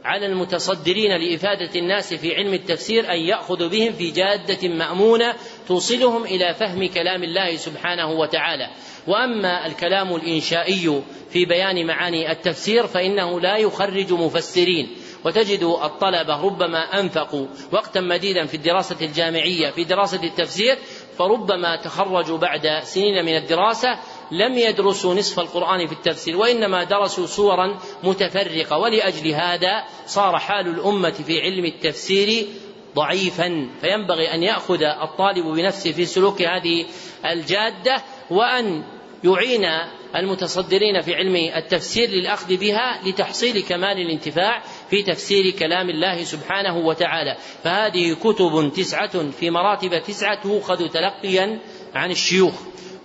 على المتصدرين لإفادة الناس في علم التفسير أن يأخذوا بهم في جادة مأمونة توصلهم إلى فهم كلام الله سبحانه وتعالى. وأما الكلام الإنشائي في بيان معاني التفسير فإنه لا يخرج مفسرين. وتجد الطلبة ربما أنفقوا وقتا مديدا في الدراسة الجامعية في دراسة التفسير فربما تخرجوا بعد سنين من الدراسة لم يدرسوا نصف القرآن في التفسير وإنما درسوا صورا متفرقة. ولأجل هذا صار حال الأمة في علم التفسير ضعيفا. فينبغي أن يأخذ الطالب بنفسه في سلوك هذه الجادة وأن يعين المتصدرين في علم التفسير للأخذ بها لتحصيل كمال الانتفاع في تفسير كلام الله سبحانه وتعالى. فهذه كتب تسعة في مراتب تسعة تؤخذ تلقيا عن الشيوخ.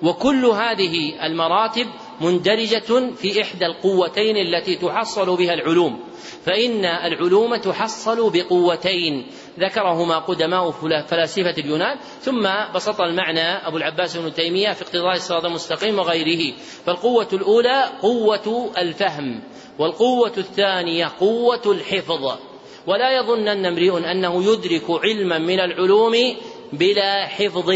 وكل هذه المراتب مندرجة في إحدى القوتين التي تحصل بها العلوم. فإن العلوم تحصل بقوتين. ذكرهما قدماء فلاسفة اليونان ثم بسط المعنى أبو العباس بن تيمية في اقتضاء الصراط المستقيم وغيره. فالقوة الأولى قوة الفهم والقوة الثانية قوة الحفظ. ولا يظنن امرئ أنه يدرك علما من العلوم بلا حفظ.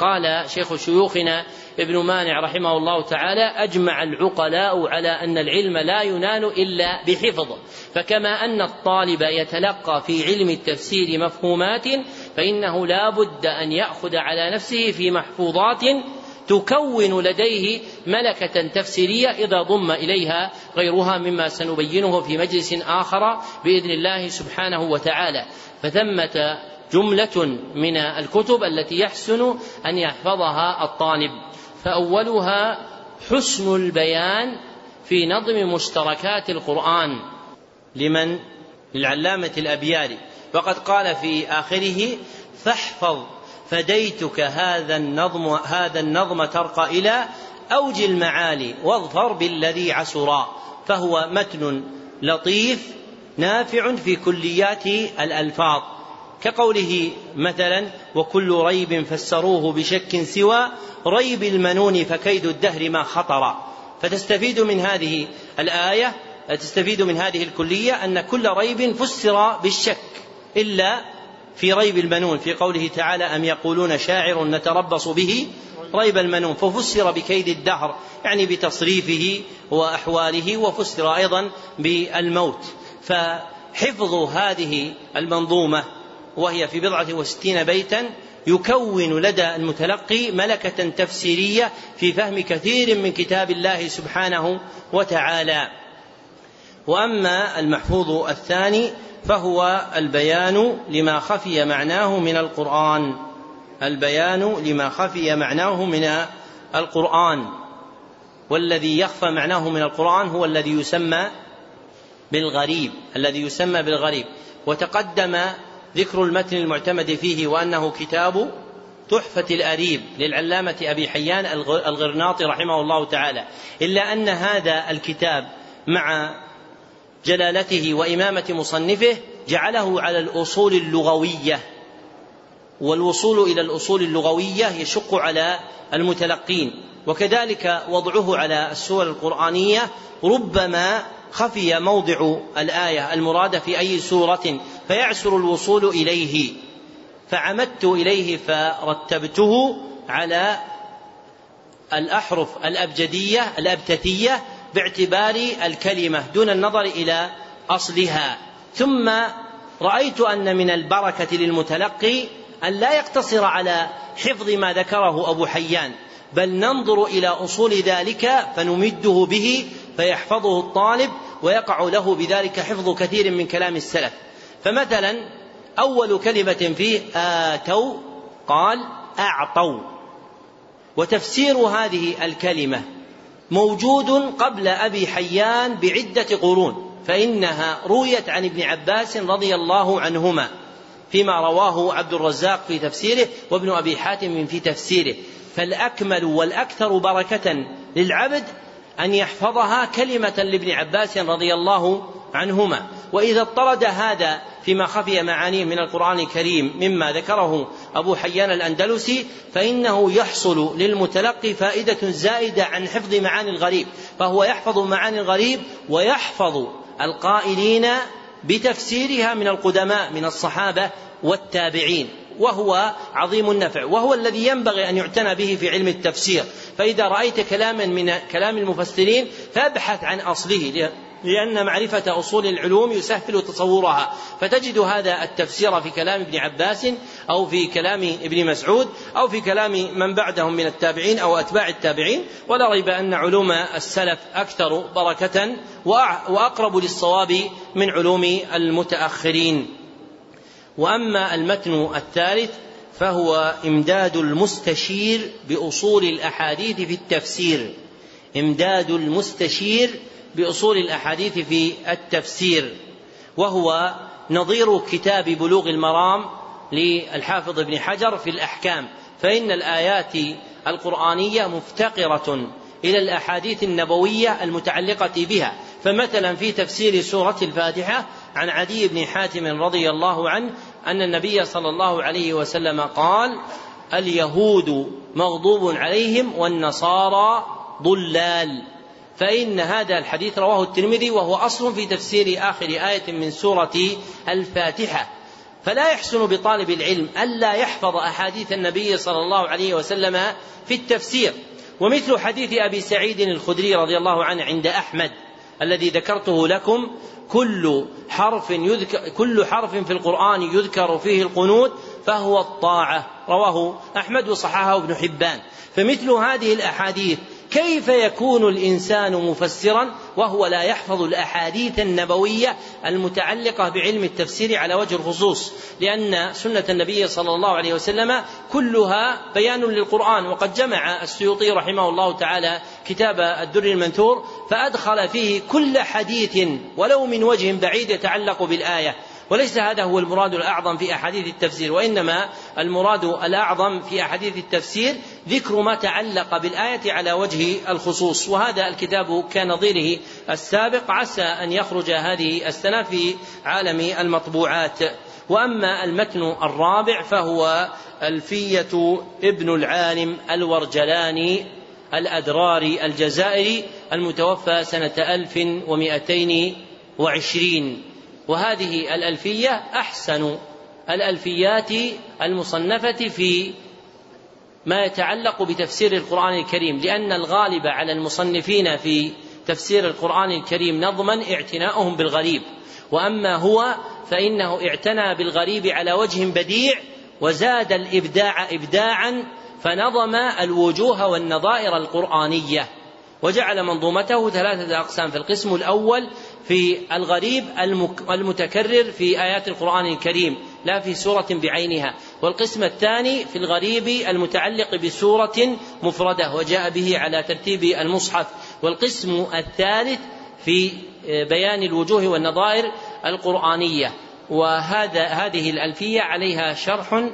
قال شيخ شيوخنا ابن مانع رحمه الله تعالى أجمع العقلاء على أن العلم لا ينال إلا بحفظ. فكما أن الطالب يتلقى في علم التفسير مفهومات فإنه لا بد أن يأخذ على نفسه في محفوظات تكون لديه ملكة تفسيرية إذا ضم إليها غيرها مما سنبينه في مجلس آخر بإذن الله سبحانه وتعالى. فثمة جملة من الكتب التي يحسن أن يحفظها الطالب. فأولها حسن البيان في نظم مشتركات القرآن. لمن؟ للعلامة الأبياري. وقد قال في آخره فاحفظ فديتك هذا النظم هذا النظم ترقى إلى أوج المعالي واظفر بالذي عسرا. فهو متن لطيف نافع في كليات الألفاظ. كقوله مثلا وكل ريب فسروه بشك سوى ريب المنون فكيد الدهر ما خطر. فتستفيد من هذه الآية تستفيد من هذه الكلية أن كل ريب فسر بالشك إلا في ريب المنون. في قوله تعالى أم يقولون شاعر نتربص به؟ ريب المنون. ففسر بكيد الدهر يعني بتصريفه وأحواله وفسر أيضا بالموت. فحفظ هذه المنظومة وهي في بضعة وستين بيتا يكون لدى المتلقي ملكة تفسيرية في فهم كثير من كتاب الله سبحانه وتعالى. وأما المحفوظ الثاني فهو البيان لما خفي معناه من القرآن. البيان لما خفي معناه من القرآن. والذي يخفى معناه من القرآن هو الذي يسمى بالغريب الذي يسمى بالغريب. وتقدم ذكر المتن المعتمد فيه وأنه كتاب تحفة الأريب للعلامة أبي حيان الغرناطي رحمه الله تعالى. إلا أن هذا الكتاب مع جلالته وإمامة مصنفه جعله على الأصول اللغوية. والوصول إلى الأصول اللغوية يشق على المتلقين. وكذلك وضعه على السور القرآنية ربما خفي موضع الآية المرادة في أي سورة فيعسر الوصول إليه. فعمدت إليه فرتبته على الأحرف الأبجدية الأبتتية باعتبار الكلمة دون النظر إلى أصلها. ثم رأيت أن من البركة للمتلقي أن لا يقتصر على حفظ ما ذكره أبو حيان بل ننظر إلى أصول ذلك فنمده به فيحفظه الطالب ويقع له بذلك حفظ كثير من كلام السلف. فمثلا أول كلمة فيه آتوا قال أعطوا. وتفسير هذه الكلمة موجود قبل أبي حيان بعدة قرون فإنها رويت عن ابن عباس رضي الله عنهما فيما رواه عبد الرزاق في تفسيره وابن أبي حاتم في تفسيره. فالأكمل والأكثر بركة للعبد أن يحفظها كلمة لابن عباس رضي الله عنهما. وإذا اضطرد هذا فيما خفي معانيه من القرآن الكريم مما ذكره أبو حيان الأندلسي فإنه يحصل للمتلقي فائدة زائدة عن حفظ معاني الغريب. فهو يحفظ معاني الغريب ويحفظ القائلين بتفسيرها من القدماء من الصحابة والتابعين. وهو عظيم النفع وهو الذي ينبغي أن يعتنى به في علم التفسير. فإذا رأيت كلاما من كلام المفسرين فابحث عن أصله لأن معرفة أصول العلوم يسهل تصورها. فتجد هذا التفسير في كلام ابن عباس أو في كلام ابن مسعود أو في كلام من بعدهم من التابعين أو أتباع التابعين ولا ريب أن علوم السلف أكثر بركة وأقرب للصواب من علوم المتأخرين. وأما المتن الثالث فهو إمداد المستشير بأصول الأحاديث في التفسير. إمداد المستشير بأصول الأحاديث في التفسير. وهو نظير كتاب بلوغ المرام للحافظ ابن حجر في الأحكام. فإن الآيات القرآنية مفتقرة إلى الأحاديث النبوية المتعلقة بها. فمثلا في تفسير سورة الفاتحة عن عدي بن حاتم رضي الله عنه أن النبي صلى الله عليه وسلم قال اليهود مغضوب عليهم والنصارى ضلال. فإن هذا الحديث رواه الترمذي وهو أصل في تفسير آخر آية من سورة الفاتحة. فلا يحسن بطالب العلم ألا يحفظ أحاديث النبي صلى الله عليه وسلم في التفسير. ومثل حديث أبي سعيد الخدري رضي الله عنه عند أحمد. الذي ذكرته لكم كل حرف يذكر كل حرف في القرآن يذكر فيه القنوت فهو الطاعة. رواه أحمد وصححه ابن حبان. فمثل هذه الأحاديث كيف يكون الإنسان مفسرا وهو لا يحفظ الأحاديث النبوية المتعلقة بعلم التفسير على وجه الخصوص؟ لأن سنة النبي صلى الله عليه وسلم كلها بيان للقرآن وقد جمع السيوطي رحمه الله تعالى كتاب الدر المنثور فأدخل فيه كل حديث ولو من وجه بعيد يتعلق بالآية. وليس هذا هو المراد الأعظم في أحاديث التفسير وإنما المراد الأعظم في أحاديث التفسير ذكر ما تعلق بالآية على وجه الخصوص وهذا الكتاب كنظيره السابق عسى أن يخرج هذه السنة في عالم المطبوعات. وأما المتن الرابع فهو ألفية ابن العالم الورجلاني الأدراري الجزائري المتوفى سنة ألف ومائتين وعشرين. وهذه الألفية أحسن الألفيات المصنفة في ما يتعلق بتفسير القرآن الكريم لأن الغالب على المصنفين في تفسير القرآن الكريم نظما اعتناؤهم بالغريب. وأما هو فإنه اعتنى بالغريب على وجه بديع وزاد الإبداع إبداعا فنظم الوجوه والنظائر القرآنية. وجعل منظومته ثلاثة أقسام في القسم الأول في الغريب المتكرر في آيات القرآن الكريم لا في سورة بعينها. والقسم الثاني في الغريب المتعلق بسورة مفردة وجاء به على ترتيب المصحف. والقسم الثالث في بيان الوجوه والنظائر القرآنية. وهذا هذه الألفية عليها شرح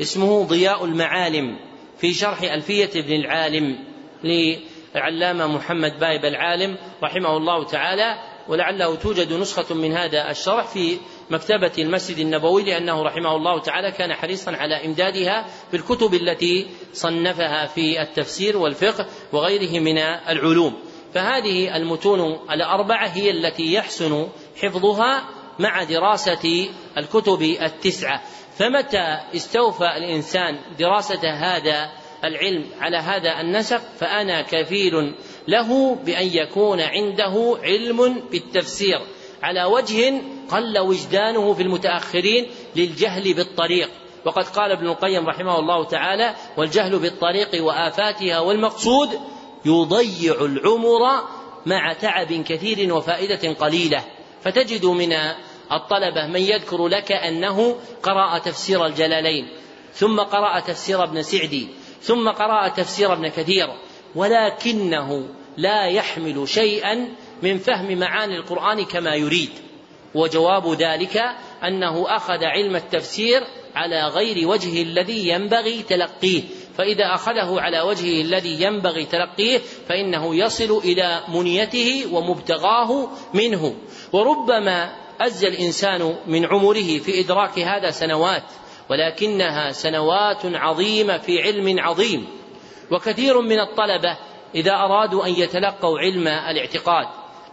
اسمه ضياء المعالم في شرح ألفية ابن العالم للعلامة محمد بايب العالم رحمه الله تعالى. ولعله توجد نسخة من هذا الشرح في مكتبة المسجد النبوي لأنه رحمه الله تعالى كان حريصا على إمدادها بالكتب التي صنفها في التفسير والفقه وغيره من العلوم. فهذه المتون الأربعة هي التي يحسن حفظها مع دراسة الكتب التسعة. فمتى استوفى الإنسان دراسة هذا العلم على هذا النسق فأنا كفيل له بأن يكون عنده علم بالتفسير. على وجه قل وجدانه في المتأخرين للجهل بالطريق. وقد قال ابن القيم رحمه الله تعالى والجهل بالطريق وآفاتها والمقصود يضيع العمر مع تعب كثير وفائدة قليلة. فتجد من الطلبة من يذكر لك أنه قرأ تفسير الجلالين ثم قرأ تفسير ابن سعدي ثم قرأ تفسير ابن كثير ولكنه لا يحمل شيئا من فهم معاني القرآن كما يريد. وجواب ذلك أنه أخذ علم التفسير على غير وجه الذي ينبغي تلقيه. فإذا أخذه على وجهه الذي ينبغي تلقيه فإنه يصل إلى منيته ومبتغاه منه. وربما أزى الإنسان من عمره في إدراك هذا سنوات ولكنها سنوات عظيمة في علم عظيم. وكثير من الطلبة إذا أرادوا أن يتلقوا علم الاعتقاد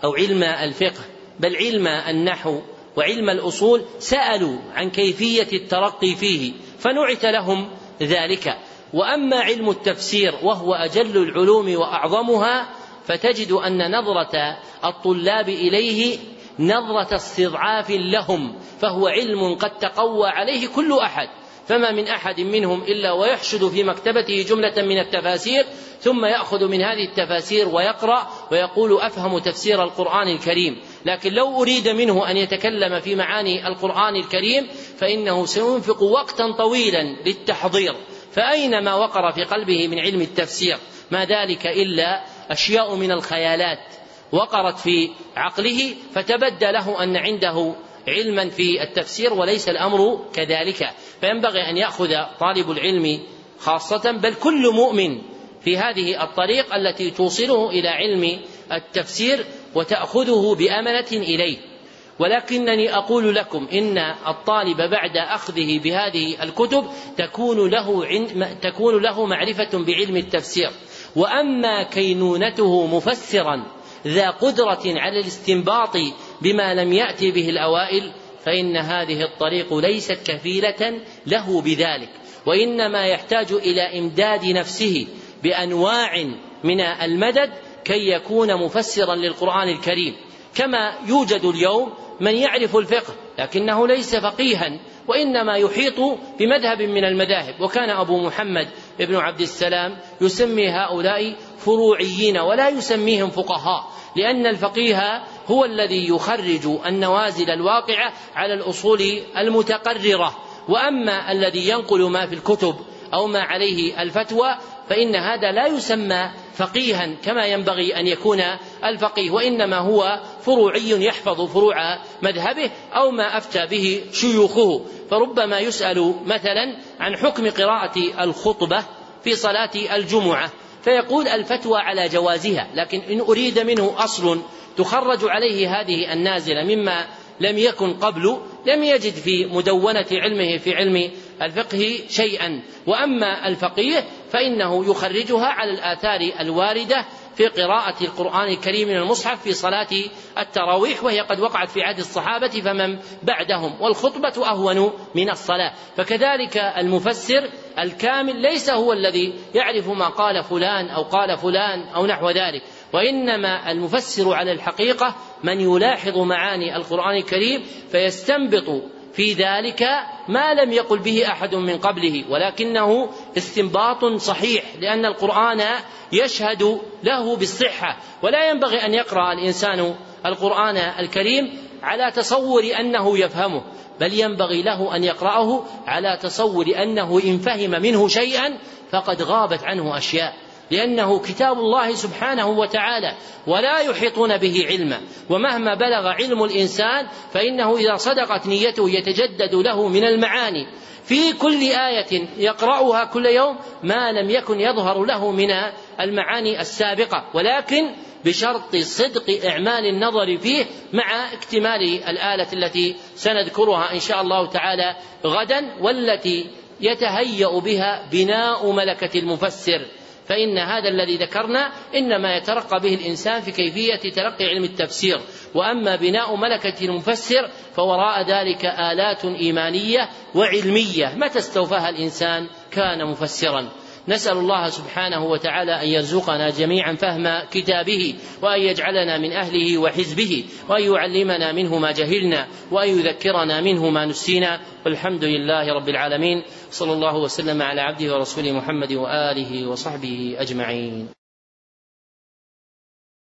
أو علم الفقه بل علم النحو وعلم الأصول سألوا عن كيفية الترقي فيه فنعت لهم ذلك. وأما علم التفسير وهو أجل العلوم وأعظمها فتجد أن نظرة الطلاب إليه نظرة استضعاف لهم فهو علم قد تقوى عليه كل أحد. فما من أحد منهم إلا ويحشد في مكتبته جملة من التفاسير ثم يأخذ من هذه التفاسير ويقرأ ويقول أفهم تفسير القرآن الكريم. لكن لو أريد منه أن يتكلم في معاني القرآن الكريم فإنه سينفق وقتا طويلا للتحضير. فأين ما وقر في قلبه من علم التفسير ما ذلك إلا أشياء من الخيالات. وقرت في عقله فتبدى له أن عنده علما في التفسير وليس الأمر كذلك. فينبغي أن يأخذ طالب العلم خاصة بل كل مؤمن في هذه الطريق التي توصله إلى علم التفسير وتأخذه بأمنة إليه. ولكنني أقول لكم إن الطالب بعد أخذه بهذه الكتب تكون له تكون له معرفة بعلم التفسير. وأما كينونته مفسرا ذا قدرة على الاستنباط بما لم يأتي به الأوائل فإن هذه الطريق ليست كفيلة له بذلك. وإنما يحتاج إلى إمداد نفسه بأنواع من المدد كي يكون مفسرا للقرآن الكريم. كما يوجد اليوم من يعرف الفقه لكنه ليس فقيها وإنما يحيط بمذهب من المذاهب. وكان أبو محمد ابن عبد السلام يسمي هؤلاء فروعيين ولا يسميهم فقهاء لأن الفقيه هو الذي يخرج النوازل الواقعة على الأصول المتقررة. وأما الذي ينقل ما في الكتب أو ما عليه الفتوى فإن هذا لا يسمى فقيها كما ينبغي أن يكون الفقيه وإنما هو فروعي يحفظ فروع مذهبه أو ما أفتى به شيوخه. فربما يسأل مثلا عن حكم قراءة الخطبة في صلاة الجمعة فيقول الفتوى على جوازها لكن إن أريد منه أصل تخرج عليه هذه النازلة مما لم يكن قبل لم يجد في مدونة علمه في علم الفقه شيئا. وأما الفقيه فإنه يخرجها على الآثار الواردة في قراءة القرآن الكريم من المصحف في صلاة التراويح وهي قد وقعت في عهد الصحابة فمن بعدهم؟ والخطبة أهون من الصلاة. فكذلك المفسر الكامل ليس هو الذي يعرف ما قال فلان أو قال فلان أو نحو ذلك. وإنما المفسر على الحقيقة من يلاحظ معاني القرآن الكريم فيستنبط في ذلك ما لم يقل به أحد من قبله ولكنه استنباط صحيح لأن القرآن يشهد له بالصحة ولا ينبغي أن يقرأ الإنسان القرآن الكريم على تصور أنه يفهمه بل ينبغي له أن يقرأه على تصور أنه إن فهم منه شيئا فقد غابت عنه أشياء. لأنه كتاب الله سبحانه وتعالى ولا يحيطون به علما. ومهما بلغ علم الإنسان فإنه إذا صدقت نيته يتجدد له من المعاني. في كل آية يقرأها كل يوم ما لم يكن يظهر له من المعاني السابقة. ولكن بشرط صدق إعمال النظر فيه مع اكتمال الآلة التي سنذكرها إن شاء الله تعالى غدا والتي يتهيأ بها بناء ملكة المفسر. فإن هذا الذي ذكرنا إنما يترقى به الإنسان في كيفية تلقي علم التفسير. وأما بناء ملكة المفسر فوراء ذلك آلات إيمانية وعلمية. متى استوفاها الإنسان؟ كان مفسرا. نسأل الله سبحانه وتعالى أن يرزقنا جميعا فهم كتابه وأن يجعلنا من أهله وحزبه وأن يعلمنا منه ما جهلنا وأن يذكرنا منه ما نسينا. والحمد لله رب العالمين. صلى الله وسلم على عبده ورسوله محمد وآله وصحبه أجمعين.